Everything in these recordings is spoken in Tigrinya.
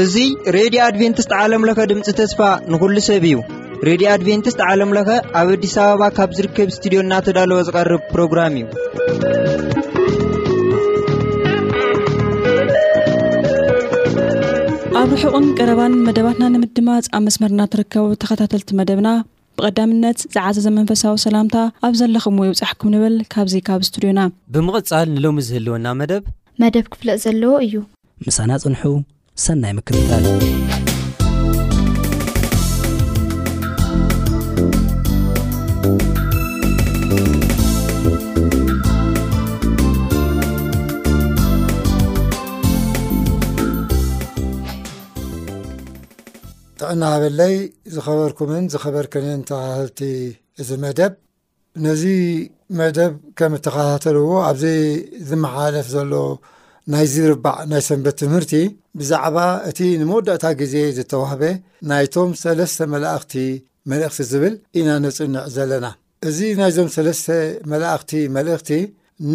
እዙይ ሬድዮ ኣድቨንትስት ዓለምለኸ ድምፂ ተስፋ ንኹሉ ሰብ እዩ ሬድዮ ኣድቨንትስት ዓለምለኸ ኣብ ኣዲስ ኣበባ ካብ ዝርከብ ስትድዮ እናተዳለወ ዝቐርብ ፕሮግራም እዩ ኣብ ርሑቕን ቀረባን መደባትና ንምድማፅ ኣብ መስመርና ትርከቡ ተኸታተልቲ መደብና ብቐዳምነት ዝዓዘዘ መንፈሳዊ ሰላምታ ኣብ ዘለኹም ወይ ውፃሕኩም ንብል ካብዚ ካብ ስቱድዮና ብምቕፃል ንሎሚ ዝህልወና መደብ መደብ ክፍለጥ ዘለዎ እዩ ምሳና ፅንሑ ሰናይ ምክትታል። ጥዕና ሃበለይ ዝኸበርኩምን ዝኸበርክንን ተኸታተልቲ እዚ መደብ ነዚ መደብ ከም እተኸታተልዎ ኣብዚ ዝመሓላለፍ ዘሎ ናይ ዝርባዕ ናይ ሰንበት ትምህርቲ ብዛዕባ እቲ ንመወዳእታ ግዜ ዝተዋህበ ናይቶም ሰለስተ መላእኽቲ መልእኽቲ ዝብል ኢና ነጽንዕ ዘለና እዚ ናይዞም ሰለስተ መላእኽቲ መልእኽቲ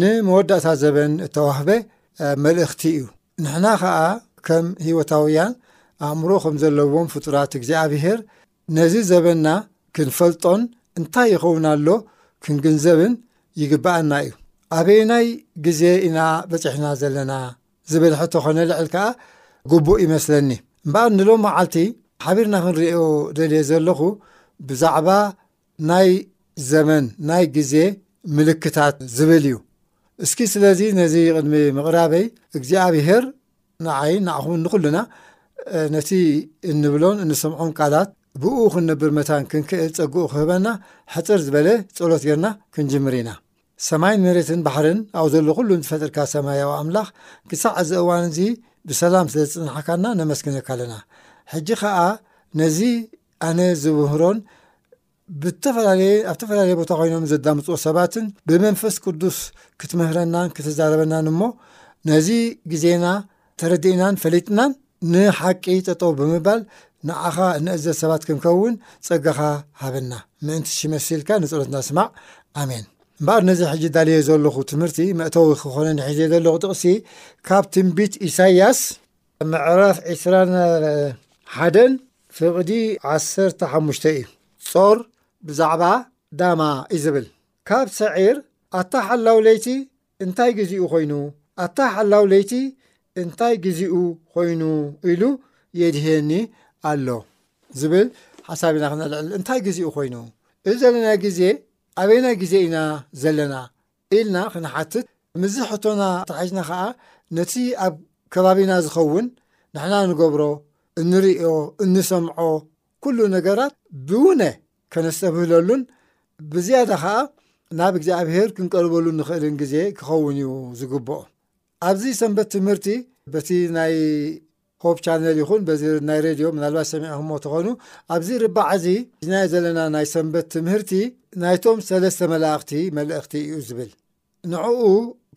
ንመወዳእታ ዘበን እተዋህበ መልእኽቲ እዩ ንሕና ኸዓ ከም ህይወታውያን ኣእምሮ ከም ዘለዎም ፍጡራት እግዚኣብሄር ነዚ ዘበንና ክንፈልጦን እንታይ ይኸውን ኣሎ ክንግንዘብን ይግብኣና እዩ። ኣበየናይ ግዜ ኢና በጺሕና ዘለና ዝብል ሕቶ ከነልዕል ከኣ ግቡእ ይመስለኒ። እምበኣር ንሎም መዓልቲ ሓቢርና ክንርእዮ ደልየ ዘለኹ ብዛዕባ ናይ ዘመን ናይ ግዜ ምልክታት ዝብል እዩ። እስኪ ስለዚ ነዚ ቅድሚ ምቕራበይ እግዚኣብሄር ንዓይ ንዓኹምን ንኹልና ነቲ እንብሎን እንሰምዖን ቃላት ብኡ ክንነብር መታን ክንክእል ጸግኡ ክህበና ሕጽር ዝበለ ጸሎት ጌርና ክንጅምር ኢና። ሰማይን መሬትን ባሕርን ኣብ ዘሎ ኩሉን ዝፈጥርካ ሰማያዊ ኣምላኽ ክሳዕ እዚ እዋን እዚ ብሰላም ስለ ዝጽናሕካና ነመስግነካ ኣለና። ሕጂ ከኣ ነዚ ኣነ ዝምህሮን ብተፈላለየ ኣብ ተፈላለየ ቦታ ኮይኖም ዘዳምፅዎ ሰባትን ብመንፈስ ቅዱስ ክትምህረናን ክትዛረበናን እሞ ነዚ ግዜና ተረዲእናን ፈሊጥናን ንሓቂ ጠጠው ብምባል ንዓኻ እንእዘዝ ሰባት ክንከውን ጸጋኻ ሃበና ምእንቲ ሽመሲልካ ንጸሎትና ስማዕ ኣሜን እምበኣር ነዚ ሕጂ ዳልየ ዘለኹ ትምህርቲ መእተዊ ክኾነኒ ሒዘ ዘለኹ ጥቕሲ ካብ ትንቢት ኢሳይያስ ምዕራፍ ዕስራን ሓደን ፍቕዲ ዓሰርተ ሓሙሽተ እዩ ጾር ብዛዕባ ዳማ እዩ ዝብል ካብ ሰዒር ኣታ ሓላው ለይቲ እንታይ ግዚኡ ኮይኑ ኣታ ሓላው ለይቲ እንታይ ግዚኡ ኮይኑ ኢሉ የድህየኒ ኣሎ ዝብል ሓሳብ ኢና ክነልዕል እንታይ ግዚኡ ኮይኑ እዚ ዘለና ግዜ ኣበየናይ ግዜ ኢና ዘለና ኢልና ክንሓትት ምስዚ ሕቶና ኣተሓሒዝና ከኣ ነቲ ኣብ ከባቢና ዝኸውን ንሕና ንገብሮ እንርእዮ እንሰምዖ ኩሉ ነገራት ብውነ ከነስተብህለሉን ብዝያዳ ከኣ ናብ እግዚኣብሄር ክንቀርበሉ ንኽእልን ግዜ ክኸውን እዩ ዝግብኦ። ኣብዚ ሰንበት ትምህርቲ በቲ ናይ ሆፕ ቻነል ይኹን በዚ ናይ ሬድዮ ምናልባት ሰሚዕኹሞ ትኾኑ ኣብዚ ርባዕ እዚ ዝናዮ ዘለና ናይ ሰንበት ትምህርቲ ናይቶም ሰለስተ መላእኽቲ መልእኽቲ እዩ ዝብል ንዕኡ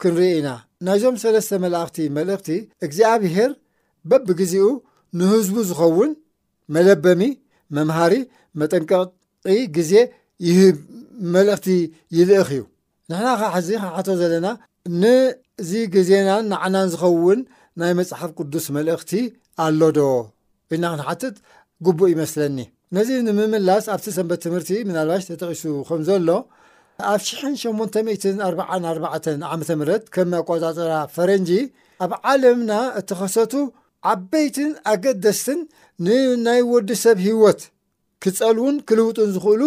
ክንርኢ ኢና ናይዞም ሰለስተ መላእኽቲ መልእኽቲ እግዚኣብሄር በብግዜኡ ንህዝቡ ዝኸውን መለበሚ መምሃሪ መጠንቀቂ ግዜ ይህብ መልእኽቲ ይልእኽ እዩ ንሕና ኸኣ ሕዚ ክንሓቶ ዘለና ንዚ ግዜናን ንዓናን ዝኸውን ናይ መጽሓፍ ቅዱስ መልእኽቲ ኣሎዶ ኢልና ክንሓትት ግቡእ ይመስለኒ። ነዚ ንምምላስ ኣብቲ ሰንበት ትምህርቲ ምናልባሽ ተጠቒሱ ከም ዘሎ ኣብ ሽሕን ሸሞንተ ሚእትን ኣርብዓን ኣርባዕተን ዓመተ ምህረት ከም ኣቆጻጽራ ፈረንጂ ኣብ ዓለምና እተኸሰቱ ዓበይትን ኣገደስትን ንናይ ወዲ ሰብ ህይወት ክፀልዉን ክልውጡን ዝኽእሉ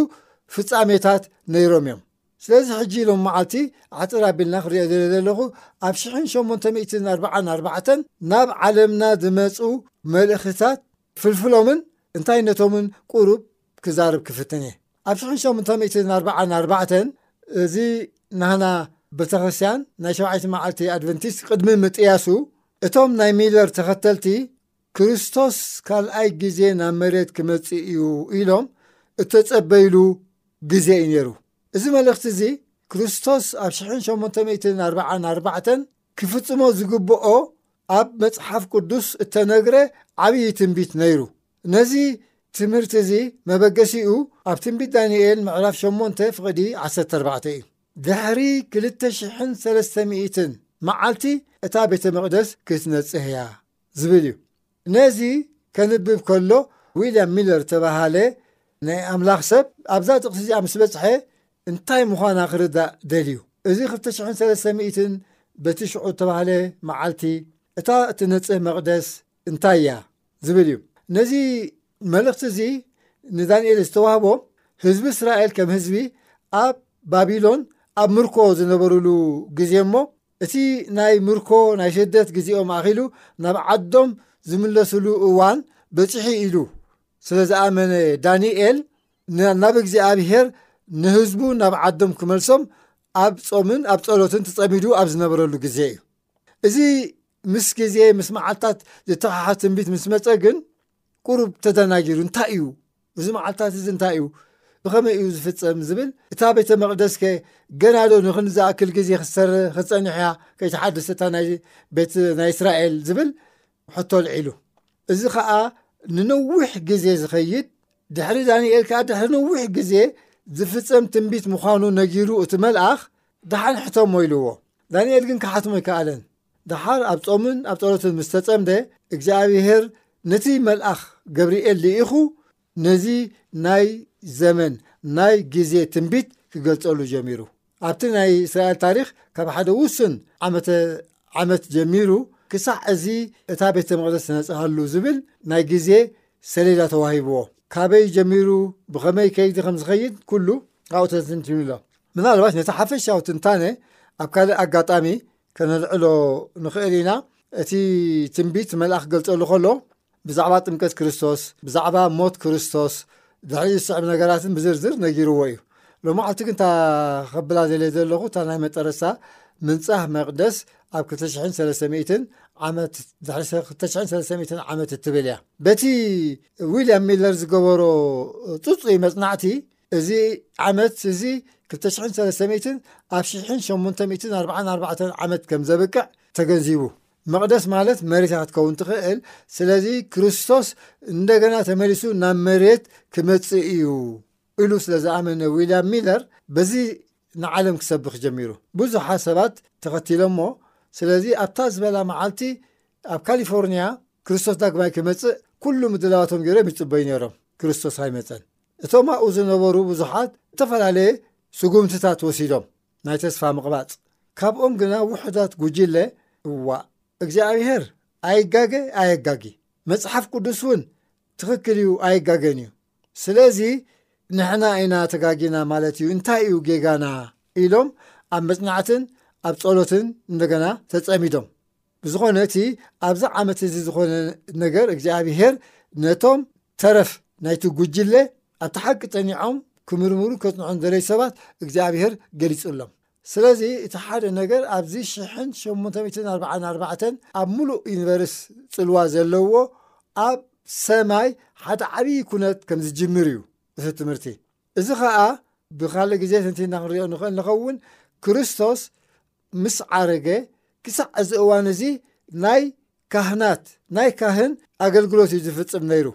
ፍፃሜታት ነይሮም እዮም ስለዚ ሕጂ ኢሎም መዓልቲ ዓፅር ኣቢልና ክሪኦ ዘለ ዘለኹ ኣብ ሽሕን ሸሞንተ ሚእትን ኣርባዓን ኣርባዕተን ናብ ዓለምና ዝመፁ መልእኽትታት ፍልፍሎምን እንታይነቶምን ቁሩብ ክዛርብ ክፍትን እየ ኣብ ሽሕን ሸሞንተ ሚእትን ኣርባዓን ኣርባዕተን እዚ ናህና ቤተክርስትያን ናይ ሸውዓይቲ መዓልቲ ኣድቨንቲስት ቅድሚ ምጥያሱ እቶም ናይ ሚለር ተኸተልቲ ክርስቶስ ካልኣይ ግዜ ናብ መሬት ክመጽእ እዩ ኢሎም እተጸበይሉ ግዜ እዩ ነይሩ። እዚ መልእኽቲ እዚ ክርስቶስ ኣብ ሽሕን ሸሞንተ ሚእትን ኣርብዓን ኣርባዕተን ክፍጽሞ ዝግብኦ ኣብ መጽሓፍ ቅዱስ እተነግረ ዓብዪ ትንቢት ነይሩ። ነዚ ትምህርቲ እዚ መበገሲኡ ኣብ ትንቢት ዳንኤል ምዕራፍ ሸሞንተ ፍቕዲ ዓሰርተ ኣርባዕተ እዩ። ድሕሪ ክልተ ሽሕን ሰለስተ ሚእትን መዓልቲ እታ ቤተ መቕደስ ክትነጽህ እያ ዝብል እዩ። ነዚ ከንብብ ከሎ ዊልያም ሚለር ዝተባሃለ ናይ ኣምላኽ ሰብ ኣብዛ ጥቕሲ እዚኣ ምስ በጽሐ እንታይ ምዃና ክርዳእ ደልዩ። እዚ ክልተ ሽሕን ሰለስተ ሚእትን በቲ ሽዑ እተባህለ መዓልቲ እታ እትነጽህ መቕደስ እንታይ እያ ዝብል እዩ። ነዚ መልእኽቲ እዚ ንዳንኤል ዝተዋህቦ ህዝቢ እስራኤል ከም ህዝቢ ኣብ ባቢሎን ኣብ ምርኮ ዝነበሩሉ ግዜ እሞ እቲ ናይ ምርኮ ናይ ስደት ግዜኦም ኣኺሉ ናብ ዓዶም ዝምለስሉ እዋን በጺሑ ኢሉ ስለ ዝኣመነ ዳንኤል ናብ እግዚኣብሔር ንህዝቡ ናብ ዓዶም ክመልሶም ኣብ ጾምን ኣብ ጸሎትን ተጸሚዱ ኣብ ዝነበረሉ ግዜ እዩ እዚ ምስ ግዜ ምስ መዓልታት ዝተሓሓዝ ትንቢት ምስ መጸ ግን ቁሩብ ተደናጊሩ እንታይ እዩ እዚ መዓልትታት እዚ እንታይ እዩ? ብኸመይ እዩ ዝፍጸም? ዝብል እታ ቤተ መቕደስከ ገናዶ ንኽን ዝኣክል ግዜ ክሰር ክጸንሕ እያ ከይተሓደሰ እታ ናይ ቤት ናይ እስራኤል ዝብል ሕቶ ልዒሉ እዚ ኸኣ ንነዊሕ ግዜ ዝኸይድ ድሕሪ ዳንኤል ከዓ ድሕሪ ነዊሕ ግዜ ዝፍፀም ትንቢት ምዃኑ ነጊሩ እቲ መልኣኽ ደሓን ሕተሞ ኢልዎ ዳንኤል ግን ክሓትሞ ኣይከኣለን ደሓር ኣብ ጾምን ኣብ ጸሎትን ምስ ተጸምደ እግዚኣብሔር ነቲ መልኣኽ ገብርኤል ልኢኹ ነዚ ናይ ዘመን ናይ ግዜ ትንቢት ክገልጸሉ ጀሚሩ ኣብቲ ናይ እስራኤል ታሪኽ ካብ ሓደ ውሱን ዓመተ ዓመት ጀሚሩ ክሳዕ እዚ እታ ቤተ መቕደስ ነጽሃሉ ዝብል ናይ ግዜ ሰሌዳ ተዋሂብዎ ካበይ ጀሚሩ ብኸመይ ከይዲ ከም ዝኸይድ ኩሉ ኣብኡ ተተንቲኑ ኣሎ ምናልባት ነቲ ሓፈሻዊ ትንታነ ኣብ ካልእ ኣጋጣሚ ከነልዕሎ ንኽእል ኢና እቲ ትንቢት መልኣኽ ገልጸሉ ከሎ ብዛዕባ ጥምቀት ክርስቶስ ብዛዕባ ሞት ክርስቶስ ድሕሪ ዝስዕብ ነገራትን ብዝርዝር ነጊርዎ እዩ ሎማዓልቲ ግን እታ ከብላ ዘለ ዘለኹ እታ ናይ መጠረሳ ምንፃህ መቅደስ ኣብ 2300 ዓመት ድሕሪ 2300 ዓመት እትብል እያ በቲ ዊልያም ሚለር ዝገበሮ ፅፁይ መፅናዕቲ እዚ ዓመት እዚ 2300 ኣብ 1844 ዓመት ከም ዘብቅዕ ተገንዚቡ መቕደስ ማለት መሬት ክትከውን ትኽእል ስለዚ ክርስቶስ እንደገና ተመሊሱ ናብ መሬት ክመጽእ እዩ ኢሉ ስለ ዝኣመነ ዊልያም ሚለር በዚ ንዓለም ክሰብኽ ጀሚሩ ብዙሓት ሰባት ተኸቲሎሞ ስለዚ ኣብታ ዝበላ መዓልቲ ኣብ ካሊፎርኒያ ክርስቶስ ዳግማይ ክመጽእ ኩሉ ምድላዋቶም ገይሮም ይጽበዩ ነይሮም ክርስቶስ ኣይመጸን እቶም ኣብኡ ዝነበሩ ብዙሓት እተፈላለየ ስጕምትታት ወሲዶም፣ ናይ ተስፋ ምቕባጽ። ካብኦም ግና ውሑዳት ጕጅለ፣ እዋእ፣ እግዚኣብሄር ኣይጋገ ኣየጋጊ፣ መጽሓፍ ቅዱስ እውን ትኽክል እዩ ኣይጋገን እዩ፣ ስለዚ ንሕና ኢና ተጋጊና ማለት እዩ፣ እንታይ እዩ ጌጋና? ኢሎም ኣብ መጽናዕትን ኣብ ጸሎትን እንደገና ተጸሚዶም። ብዝኾነ እቲ ኣብዚ ዓመት እዚ ዝኾነ ነገር እግዚኣብሄር ነቶም ተረፍ ናይቲ ጉጅለ ኣብቲ ሓቂ ጸኒዖም ክምርምሩ ከጽንዖም ዘለይ ሰባት እግዚኣብሄር ገሊጹሎም ስለዚ እቲ ሓደ ነገር ኣብዚ ሽሕን ሸሞንተ ሚእትን ኣርብዓን ኣርባዕተን ኣብ ምሉእ ዩኒቨርስ ጽልዋ ዘለዎ ኣብ ሰማይ ሓደ ዓብዪ ኩነት ከም ዝጅምር እዩ እቲ ትምህርቲ እዚ ከዓ ብካልእ ግዜ ተንቲና ክንሪኦ ንኽእል ንኸውን ክርስቶስ ምስ ዓረገ ክሳዕ እዚ እዋን እዚ ናይ ካህናት ናይ ካህን ኣገልግሎት እዩ ዝፍጽም ነይሩ።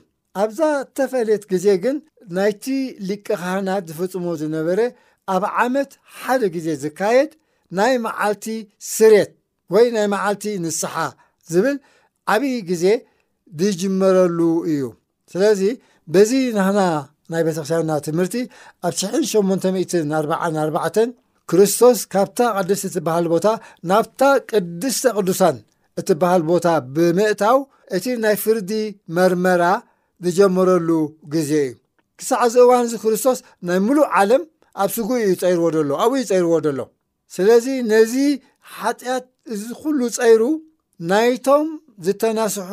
ኣብዛ እተፈልየት ግዜ ግን ናይቲ ሊቀ ካህናት ዝፍጽሞ ዝነበረ ኣብ ዓመት ሓደ ግዜ ዝካየድ ናይ መዓልቲ ስሬት ወይ ናይ መዓልቲ ንስሓ ዝብል ዓብዪ ግዜ ዝጅመረሉ እዩ። ስለዚ በዚ ናህና ናይ ቤተክርስያንና ትምህርቲ ኣብ ሽሕን ሸሞንተ ሚእትን ኣርባዓን ኣርባዕተን ክርስቶስ ካብታ ቅድስቲ እትበሃል ቦታ ናብታ ቅድስተ ቅዱሳን እትበሃል ቦታ ብምእታው እቲ ናይ ፍርዲ መርመራ ዝጀመረሉ ግዜ እዩ ክሳዕ እዚ እዋን እዚ ክርስቶስ ናይ ምሉእ ዓለም ኣብ ስጉኡ እዩ ፀይርዎ ደሎ ኣብኡ እዩ ፀይርዎ ደሎ ስለዚ ነዚ ሓጢኣት እዚ ኩሉ ጸይሩ ናይቶም ዝተናስሑ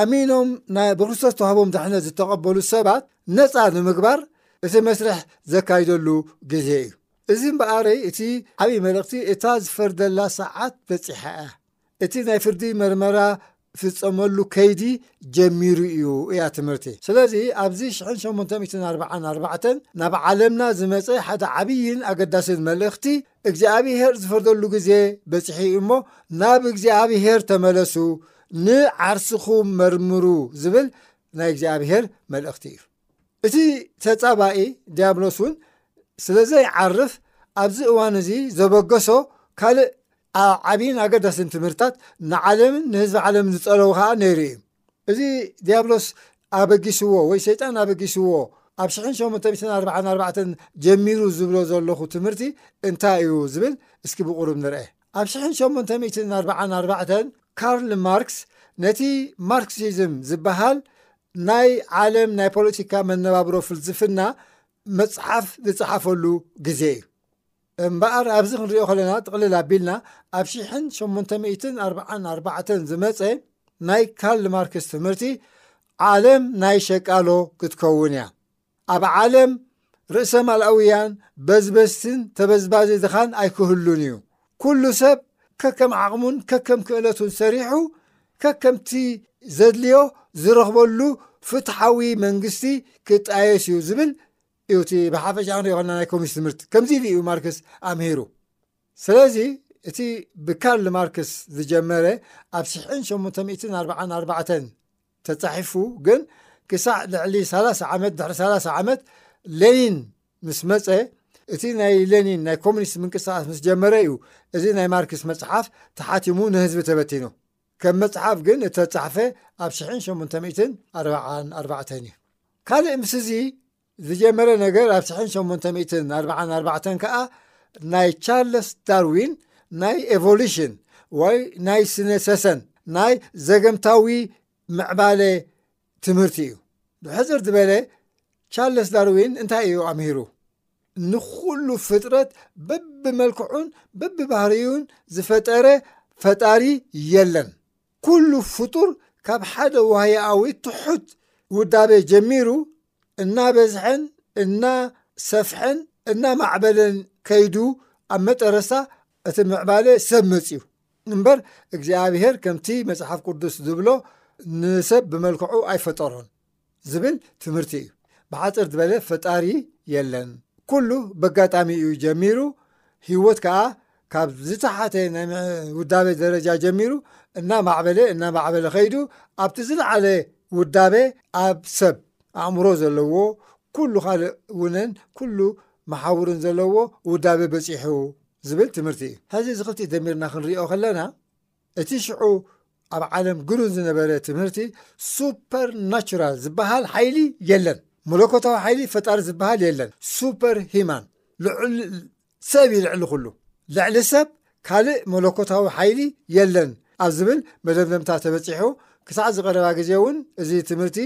ኣሚኖም ናይ ብክርስቶስ ተዋህቦም ድሕነት ዝተቐበሉ ሰባት ነፃ ንምግባር እቲ መስርሕ ዘካይደሉ ግዜ እዩ። እዚ እምበኣረይ እቲ ዓብዪ መልእኽቲ እታ ዝፈርደላ ሰዓት በፂሓ እያ። እቲ ናይ ፍርዲ መርመራ ፍጸመሉ ከይዲ ጀሚሩ እዩ እያ ትምህርቲ። ስለዚ ኣብዚ ሽሕን ሸሞንተ ሚእትን ኣርብዓን ኣርባዕተን ናብ ዓለምና ዝመጸ ሓደ ዓብይን ኣገዳስን መልእኽቲ እግዚኣብሄር ዝፈርደሉ ግዜ በጺሒ እዩ እሞ ናብ እግዚኣብሄር ተመለሱ ንዓርስኹም መርምሩ ዝብል ናይ እግዚኣብሄር መልእኽቲ እዩ። እቲ ተጻባኢ ዲያብሎስ እውን ስለ ዘይዓርፍ ኣብዚ እዋን እዚ ዘበገሶ ካልእ ኣብ ዓብይን ኣገዳስን ትምህርታት ንዓለምን ንህዝቢ ዓለምን ዝጸለዉ ከዓ ነይሩ እዩ እዚ ዲያብሎስ ኣበጊስዎ ወይ ሰይጣን ኣበጊስዎ ኣብ ሽሕን ሸሞንተ ሚትን ኣርባዓን ኣርባዕተን ጀሚሩ ዝብሎ ዘለኹ ትምህርቲ እንታይ እዩ ዝብል እስኪ ብቑሩብ ንርአ ኣብ ሽሕን ሸሞንተ ሚትን ኣርባዓን ኣርባዕተን ካርል ማርክስ ነቲ ማርክሲዝም ዝበሃል ናይ ዓለም ናይ ፖለቲካ መነባብሮ ፍልስፍና መፅሓፍ ዝፀሓፈሉ ግዜ እዩ እምበኣር ኣብዚ ክንሪኦ ከለና ጥቕልል ኣቢልና ኣብ ሽሕን ሸሞንተ ሚእትን ኣርብዓን ኣርባዕተን ዝመጸ ናይ ካርል ማርክስ ትምህርቲ ዓለም ናይ ሸቃሎ ክትከውን እያ ኣብ ዓለም ርእሰ ማልኣውያን በዝበዝትን ተበዝባዚ ድኻን ኣይክህሉን እዩ ኩሉ ሰብ ከከም ዓቕሙን ከከም ክእለቱን ሰሪሑ ከከምቲ ዘድልዮ ዝረኽበሉ ፍትሓዊ መንግስቲ ክጣየስ እዩ ዝብል እዩ እቲ ብሓፈሻ ክንሪኦ ከለና ናይ ኮሚኒስት ትምህርቲ ከምዚ ኢሉ እዩ ማርክስ ኣምሂሩ ስለዚ እቲ ብካርል ማርክስ ዝጀመረ ኣብ ሽሕን ሸሞንተ ሚእትን ኣርብዓን ኣርባዕተን ተጻሒፉ ግን ክሳዕ ልዕሊ ሰላሳ ዓመት ድሕሪ ሰላሳ ዓመት ሌኒን ምስ መፀ እቲ ናይ ሌኒን ናይ ኮሚኒስት ምንቅስቃስ ምስ ጀመረ እዩ እዚ ናይ ማርክስ መፅሓፍ ተሓቲሙ ንህዝቢ ተበቲኑ ከም መጽሓፍ ግን እተጻሕፈ ኣብ ሽሕን ሸሞንተ ሚእትን ኣርባዓን ኣርባዕተን እዩ። ካልእ ምስዚ ዝጀመረ ነገር ኣብ ሽሕን ሸሞንተ ሚእትን ኣርባዓን ኣርባዕተን ከኣ ናይ ቻርለስ ዳርዊን ናይ ኤቮሉሽን ወይ ናይ ስነ ሰሰን ናይ ዘገምታዊ ምዕባለ ትምህርቲ እዩ ብሕፅር ዝበለ ቻርለስ ዳርዊን እንታይ እዩ ኣምሂሩ ንኩሉ ፍጥረት በብመልክዑን በብባህርዩን ዝፈጠረ ፈጣሪ የለን ኩሉ ፍጡር ካብ ሓደ ዋህያኣዊ ትሑት ውዳቤ ጀሚሩ እናበዝሐን እናሰፍሐን እናማዕበለን ከይዱ ኣብ መጠረሳ እቲ ምዕባለ ሰብ መፅዩ እምበር እግዚኣብሄር ከምቲ መጽሓፍ ቅዱስ ዝብሎ ንሰብ ብመልክዑ ኣይፈጠሮን ዝብል ትምህርቲ እዩ። ብሓፅር ዝበለ ፈጣሪ የለን። ኩሉ በጋጣሚ እዩ ጀሚሩ። ህይወት ከዓ ካብ ዝተሓተ ናይ ውዳቤ ደረጃ ጀሚሩ እናማዕበለ እናማዕበለ ከይዱ ኣብቲ ዝለዓለ ውዳቤ ኣብ ሰብ ኣእምሮ ዘለዎ ኩሉ ካልእ ውነን ኩሉ መሓውርን ዘለዎ ውዳቤ በፂሑ ዝብል ትምህርቲ እዩ። ሕዚ እዚ ክልቲኡ ደሚርና ክንሪኦ ከለና እቲ ሽዑ ኣብ ዓለም ግኑን ዝነበረ ትምህርቲ ሱፐር ናቹራል ዝበሃል ሓይሊ የለን፣ መለኮታዊ ሓይሊ ፈጣሪ ዝበሃል የለን፣ ሱፐር ሂማን ልዕሊ ሰብ ይልዕሊ ኩሉ ልዕሊ ሰብ ካልእ መለኮታዊ ሓይሊ የለን ኣብ ዝብል መደምደምታ ተበፂሑ ክሳዕ ዝቐረባ ግዜ እውን እዚ ትምህርቲ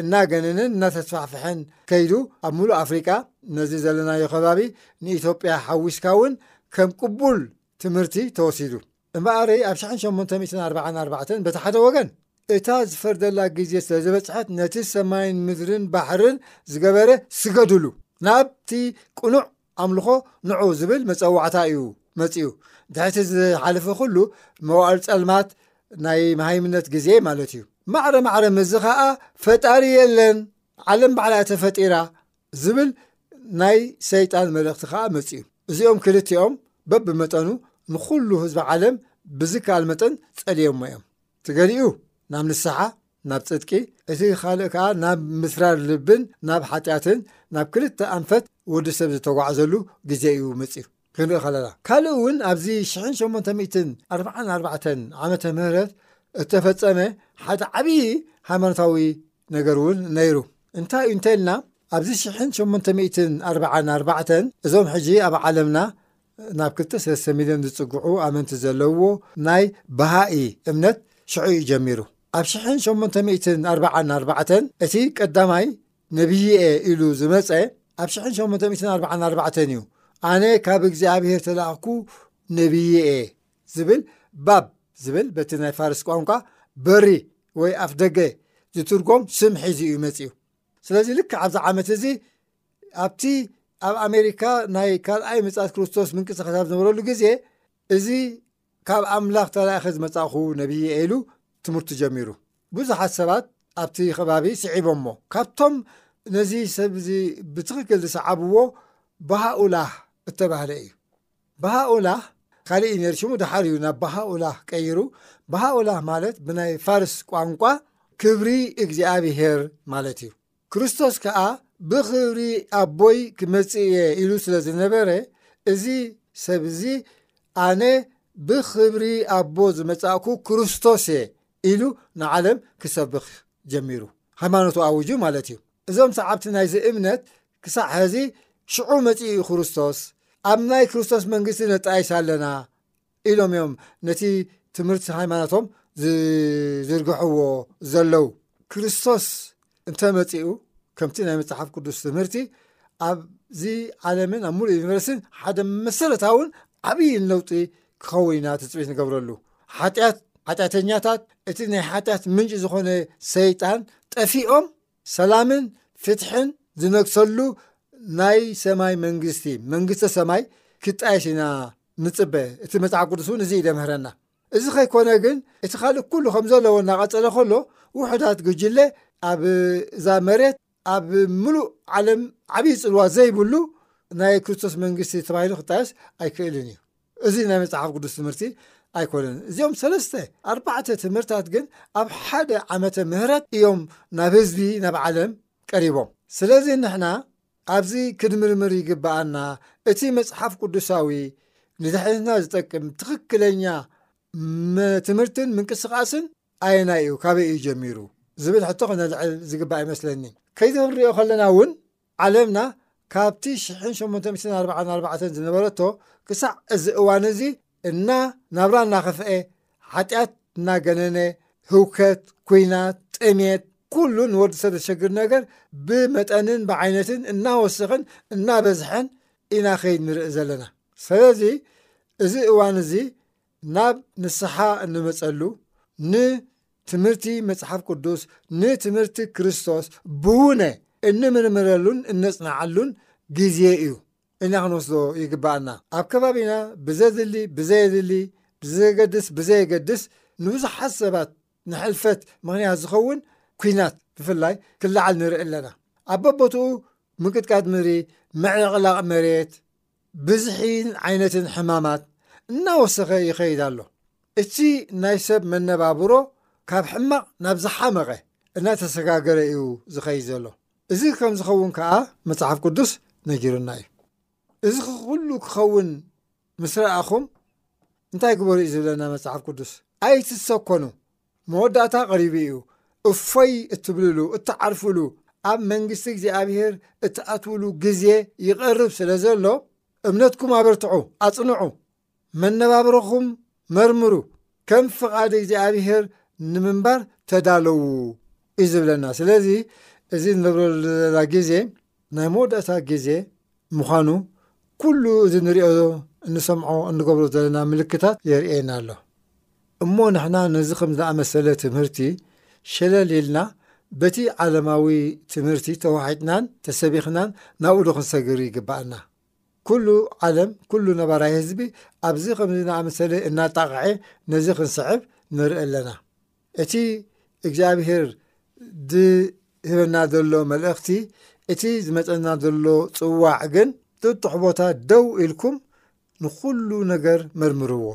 እናገነነን እናተስፋሕፍሐን ከይዱ ኣብ ሙሉእ ኣፍሪቃ ነዚ ዘለናዮ ከባቢ ንኢትዮጵያ ሓዊስካ እውን ከም ቅቡል ትምህርቲ ተወሲዱ እምበኣረይ ኣብ 1844 በቲ ሓደ ወገን እታ ዝፈርደላ ግዜ ስለ ዝበፅሐት ነቲ ሰማይን ምድርን ባሕርን ዝገበረ ስገድሉ ናብቲ ቅኑዕ ኣምልኾ ንዑ ዝብል መጸዋዕታ እዩ መጺኡ። ድሕቲ ዝሓለፈ ኩሉ መዋእል ጸልማት ናይ መሃይምነት ግዜ ማለት እዩ። ማዕረ ማዕረ ምዚ ኸኣ ፈጣሪ የለን ዓለም ባዕላ ተፈጢራ ዝብል ናይ ሰይጣን መልእኽቲ ኸኣ መጺኡ። እዚኦም ክልቲኦም በብመጠኑ ንኹሉ ህዝቢ ዓለም ብዝከኣል መጠን ጸልዮሞ እዮም። ትገሊኡ ናብ ንስሓ ናብ ጽድቂ እቲ ኻልእ ከኣ ናብ ምስራር ልብን ናብ ሓጢኣትን ናብ ክልተ ኣንፈት ወዲ ሰብ ዝተጓዕዘሉ ግዜ እዩ መጺኡ ክንርኢ ከለና ካልእ እውን ኣብዚ ሽሕን ሸሞንተ ሚእትን ኣርብዓን ኣርባዕተን ዓመተ ምህረት እተፈጸመ ሓደ ዓብዪ ሃይማኖታዊ ነገር እውን ነይሩ እንታይ እዩ እንተልና ኣብዚ ሽሕን ሸሞንተ ሚእትን ኣርብዓን ኣርባዕተን እዞም ሕጂ ኣብ ዓለምና ናብ ክልተ ሰለስተ ሚልዮን ዝጽግዑ ኣመንቲ ዘለውዎ ናይ ባሃኢ እምነት ሽዑ እዩ ጀሚሩ። ኣብ ሽሕን ሸሞንተ ሚእትን ኣርብዓን ኣርባዕተን እቲ ቀዳማይ ነብዪ'የ ኢሉ ዝመጸ ኣብ ሽሕን ሸሞንተ ሚእትን ኣርብዓን ኣርባዕተን እዩ። ኣነ ካብ እግዚኣብሄር ተላእኩ ነብዪ'የ ዝብል ባብ ዝብል በቲ ናይ ፋርስ ቋንቋ በሪ ወይ ኣፍደገ ዝትርጎም ስም ሒዙ እዩ መጺኡ። ስለዚ ልክዕ ኣብዚ ዓመት እዚ ኣብቲ ኣብ ኣሜሪካ ናይ ካልኣይ ምጻት ክርስቶስ ምንቅስቃስ ኣብ ዝነበረሉ ግዜ እዚ ካብ ኣምላኽ ተላኢኸ ዝመጻእኹ ነብዪ ኢሉ ትምህርቱ ጀሚሩ ብዙሓት ሰባት ኣብቲ ከባቢ ስዒቦሞ ካብቶም ነዚ ሰብ እዚ ብትኽክል ዝሰዓብዎ ባሃኡላህ እተባህለ እዩ ባሃኡላህ ካልእ እዩ ነር ሽሙ ድሓር እዩ ናብ ባሃኡላህ ቀይሩ ባሃኡላህ ማለት ብናይ ፋርስ ቋንቋ ክብሪ እግዚኣብሄር ማለት እዩ ክርስቶስ ከኣ ብኽብሪ ኣቦይ ክመጽእ እየ ኢሉ ስለ ዝነበረ እዚ ሰብ እዚ ኣነ ብኽብሪ ኣቦ ዝመጻእኩ ክርስቶስ እየ ኢሉ ንዓለም ክሰብኽ ጀሚሩ ሃይማኖቱ ኣውጁ ማለት እዩ እዞም ሰዓብቲ ናይዚ እምነት ክሳዕ ሕዚ ሽዑ መጺኡ ክርስቶስ ኣብ ናይ ክርስቶስ መንግስቲ ነጣይሽ ኣለና ኢሎም እዮም ነቲ ትምህርቲ ሃይማኖቶም ዝዝርግሕዎ ዘለው ክርስቶስ እንተመፂኡ ከምቲ ናይ መፅሓፍ ቅዱስ ትምህርቲ ኣብዚ ዓለምን ኣብ ሙሉእ ዩኒቨርስን ሓደ መሰረታውን ዓብዪ ለውጢ ክኸውን ኢና ትፅቢት ንገብረሉ ሓጢኣት ሓጢኣተኛታት እቲ ናይ ሓጢኣት ምንጪ ዝኾነ ሰይጣን ጠፊኦም ሰላምን ፍትሕን ዝነግሰሉ ናይ ሰማይ መንግስቲ መንግስተ ሰማይ ክጣየሽ ኢና ንፅበ እቲ መፅሓፍ ቅዱስ እውን እዚ እዩ ደምህረና እዚ ከይኮነ ግን እቲ ካልእ ኩሉ ከም ዘለዎ እናቐፀለ ከሎ ውሕዳት ግጅለ ኣብ እዛ መሬት ኣብ ምሉእ ዓለም ዓብዪ ፅልዋ ዘይብሉ ናይ ክርስቶስ መንግስቲ ተባሂሉ ክጣየስ ኣይክእልን እዩ እዚ ናይ መጽሓፍ ቅዱስ ትምህርቲ ኣይኮነን። እዚኦም ሰለስተ ኣርባዕተ ትምህርታት ግን ኣብ ሓደ ዓመተ ምህረት እዮም ናብ ህዝቢ ናብ ዓለም ቀሪቦም። ስለዚ ንሕና ኣብዚ ክንምርምር ይግብኣና። እቲ መጽሓፍ ቅዱሳዊ ንድሕነትና ዝጠቅም ትኽክለኛ ትምህርትን ምንቅስቃስን ኣየናይ እዩ ካበይ እዩ ጀሚሩ ዝብል ሕቶ ክነልዕል ዝግባእ ይመስለኒ ከይዘንሪኦ ከለና እውን ዓለምና ካብቲ ሽሕን ሸሞንተ ሚእትን ኣርብዓን ኣርባዕተን ዝነበረቶ ክሳዕ እዚ እዋን እዚ እና ናብራ እናኸፍኤ ሓጢኣት እናገነነ ህውከት ኩናት ጥምየት ኩሉ ንወዲ ሰብ ዘሸግር ነገር ብመጠንን ብዓይነትን እናወሰኸን እናበዝሐን ኢና ከይድ ንርኢ ዘለና ሰለዚ እዚ እዋን እዚ ናብ ንስሓ እንመጸሉ ን ትምህርቲ መጽሓፍ ቅዱስ ንትምህርቲ ክርስቶስ ብውነ እንምርምረሉን እነጽንዓሉን ግዜ እዩ እና ክንወስዶ ይግባኣና ኣብ ከባቢና ብዘድሊ ብዘየድሊ ብዘገድስ ብዘየገድስ ንብዙሓት ሰባት ንሕልፈት ምክንያት ዝኸውን ኩናት ብፍላይ ክለዓል ንርኢ ኣለና ኣብ በቦትኡ ምቅጥቃጥ ምድሪ ምዕቕላቕ መሬት ብዝሒን ዓይነትን ሕማማት እናወሰኸ ይኸይድ ኣሎ። እቲ ናይ ሰብ መነባብሮ ካብ ሕማቕ ናብ ዝሓመቐ እናተሰጋገረ እዩ ዝኸይድ ዘሎ። እዚ ከም ዝኸውን ከኣ መጽሓፍ ቅዱስ ነጊሩና እዩ። እዚ ኹሉ ክኸውን ምስ ረኣኹም እንታይ ግበሩ እዩ ዝብለና መጽሓፍ ቅዱስ? ኣይትሰኮኑ፣ መወዳእታ ቐሪቡ እዩ፣ እፎይ እትብልሉ፣ እትዓርፍሉ፣ ኣብ መንግስቲ እግዚኣብሄር እትኣትውሉ ግዜ ይቐርብ ስለ ዘሎ፣ እምነትኩም ኣበርትዑ፣ ኣጽንዑ፣ መነባብሮኹም መርምሩ፣ ከም ፍቓድ እግዚኣብሄር ንምንባር ተዳለዉ እዩ ዝብለና። ስለዚ እዚ ንነብረሉ ዘለና ግዜ ናይ መወዳእታ ግዜ ምዃኑ ኩሉ እዚ ንሪኦ እንሰምዖ እንገብሮ ዘለና ምልክታት የርእየና ኣሎ። እሞ ንሕና ነዚ ከም ዝኣመሰለ ትምህርቲ ሸለል ኢልና በቲ ዓለማዊ ትምህርቲ ተዋሒጥናን ተሰቢኽናን ናብኡ ዶ ክንሰግር ይግባኣና? ኩሉ ዓለም ኩሉ ነባራይ ህዝቢ ኣብዚ ከምዚ ዝኣመሰለ እናጣቕዐ ነዚ ክንስዕብ ንርኢ ኣለና። እቲ እግዚኣብሄር ዝህበና ዘሎ መልእኽቲ እቲ ዝመፀና ዘሎ ፅዋዕ ግን ጥጡሕ ቦታ ደው ኢልኩም ንኹሉ ነገር መርምርዎ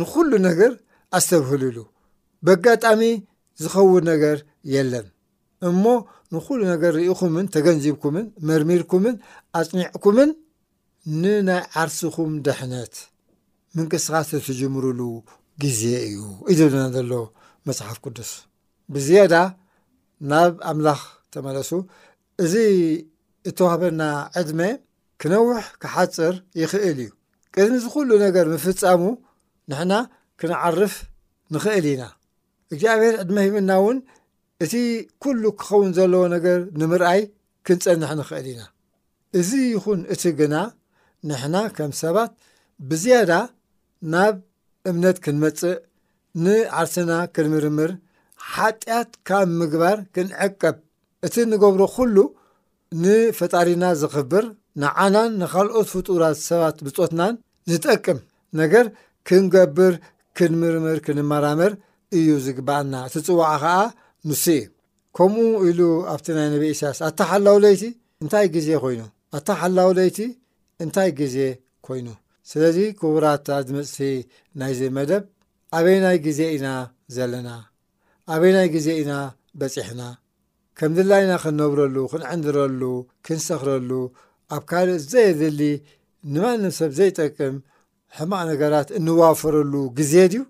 ንኹሉ ነገር ኣስተብህልሉ በጋጣሚ ዝኸውን ነገር የለን እሞ ንኹሉ ነገር ርኢኹምን ተገንዚብኩምን መርሚርኩምን ኣፅኒዕኩምን ን ናይ ዓርስኹም ድሕነት ምንቅስቃስ እትጅምሩሉ ግዜ እዩ እዩ ዝብለና ዘሎ መጽሓፍ ቅዱስ ብዝያዳ ናብ ኣምላኽ ተመለሱ እዚ እተዋህበና ዕድመ ክነውሕ ክሓጽር ይኽእል እዩ ቅድሚ እዚ ኩሉ ነገር ምፍጻሙ ንሕና ክንዓርፍ ንኽእል ኢና እግዚኣብሔር ዕድመ ሂብና እውን እቲ ኩሉ ክኸውን ዘለዎ ነገር ንምርኣይ ክንጸንሕ ንኽእል ኢና። እዚ ይኹን እቲ ግና፣ ንሕና ከም ሰባት ብዝያዳ ናብ እምነት ክንመጽእ፣ ንዓርስና ክንምርምር፣ ሓጢኣት ካብ ምግባር ክንዕቀብ፣ እቲ ንገብሮ ኹሉ ንፈጣሪና ዘኽብር፣ ንዓናን ንኻልኦት ፍጡራት ሰባት ብጾትናን ዝጠቅም ነገር ክንገብር፣ ክንምርምር፣ ክንመራመር እዩ ዝግብኣና። እቲ ጽዋዓ ኸኣ ንሱ እዩ። ከምኡ ኢሉ ኣብቲ ናይ ነቢ ኢሳያስ ኣታ ሓላው ለይቲ እንታይ ግዜ ኮይኑ ኣታ ሓላው ለይቲ እንታይ ግዜ ኮይኑ ስለዚ ክቡራት ኣድምፅቲ ናይዚ መደብ ኣበየናይ ግዜ ኢና ዘለና ኣበየናይ ግዜ ኢና በፂሕና ከም ድላይና ክንነብረሉ ክንዕንድረሉ ክንሰኽረሉ ኣብ ካልእ ዘየድሊ ንማንም ሰብ ዘይጠቅም ሕማቕ ነገራት እንዋፈረሉ ግዜ ድዩ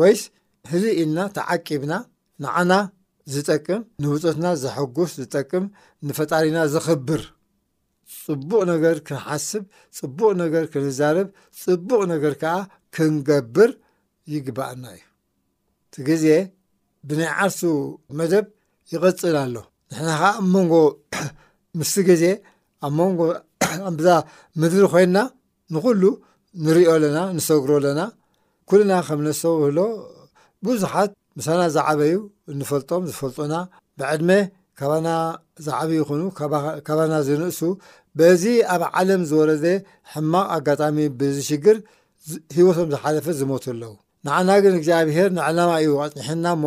ወይስ ህልእ ኢልና ተዓቂብና ንዓና ዝጠቅም ንብጾትና ዘሐጉስ ዝጠቅም ንፈጣሪና ዘኽብር ጽቡቕ ነገር ክንሓስብ ጽቡቕ ነገር ክንዛረብ ጽቡቕ ነገር ከኣ ክንገብር ይግባኣና እዩ ትግዜ ብናይ ዓርሱ መደብ ይቕጽል ኣሎ ንሕና ከኣ ኣብ መንጎ ምስቲ ግዜ ኣብ መንጎ ኣብዛ ምድሪ ኮይንና ንኹሉ ንሪኦ ኣለና ንሰግሮ ኣለና ኩልና ከም ነስተውህሎ ብዙሓት ምሳና ዝዓበዩ እንፈልጦም ዝፈልጡና ብዕድመ ካባና ዝዓብዩ ይኹኑ ካባና ዝንእሱ በዚ ኣብ ዓለም ዝወረደ ሕማቕ ኣጋጣሚ ብዚ ሽግር ህይወቶም ዝሓለፈ ዝሞቱ ኣለዉ ንዓና ግን እግዚኣብሄር ንዕላማ እዩ ኣጽኒሐና እሞ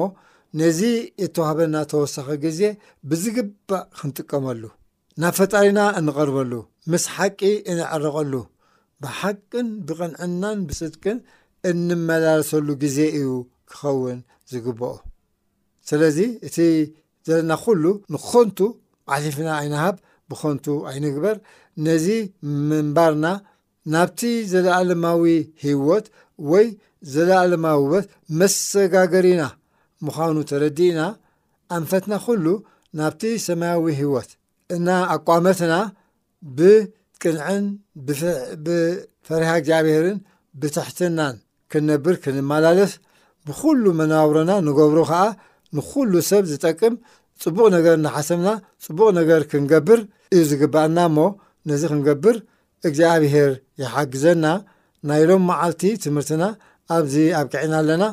ነዚ እተዋህበና ተወሳኺ ግዜ ብዝግባእ ክንጥቀመሉ ናብ ፈጣሪና እንቐርበሉ፣ ምስ ሓቂ እንዕረቐሉ፣ ብሓቅን ብቕንዕናን ብጽድቅን እንመላለሰሉ ግዜ እዩ ክኸውን ዝግበኦ። ስለዚ እቲ ዘለና ኩሉ ንኸንቱ ኣሕሊፍና ኣይንሃብ፣ ብኸንቱ ኣይንግበር፣ ነዚ ምንባርና ናብቲ ዘለኣለማዊ ህይወት ወይ ዘለኣለማውበት መሰጋገሪና ምዃኑ ተረዲእና ኣንፈትና ኩሉ ናብቲ ሰማያዊ ህይወት እና ኣቋመትና ብቅንዕን ብፈሪሃ እግዚኣብሔርን ብትሕትናን ክንነብር ክንመላለስ ብኩሉ መነባብሮና ንገብሮ ከዓ ንኩሉ ሰብ ዝጠቅም ፅቡቕ ነገር እናሓሰብና ፅቡቕ ነገር ክንገብር እዩ ዝግባኣና እሞ ነዚ ክንገብር እግዚኣብሔር ይሓግዘና ናይ ሎም መዓልቲ ትምህርትና ኣብዚ ኣብቂዕና ኣለና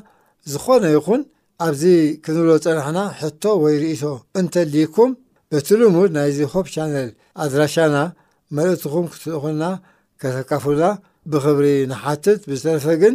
ዝኾነ ይኹን ኣብዚ ክንብሎ ዝጸናሕና ሕቶ ወይ ርእይቶ እንተልይኩም በቲ ልሙድ ናይዚ ሆፕ ቻነል ኣድራሻና መልእትኹም ክትልእኹልና ከተካፍሉና ብኽብሪ ንሓትት ብዝተረፈ ግን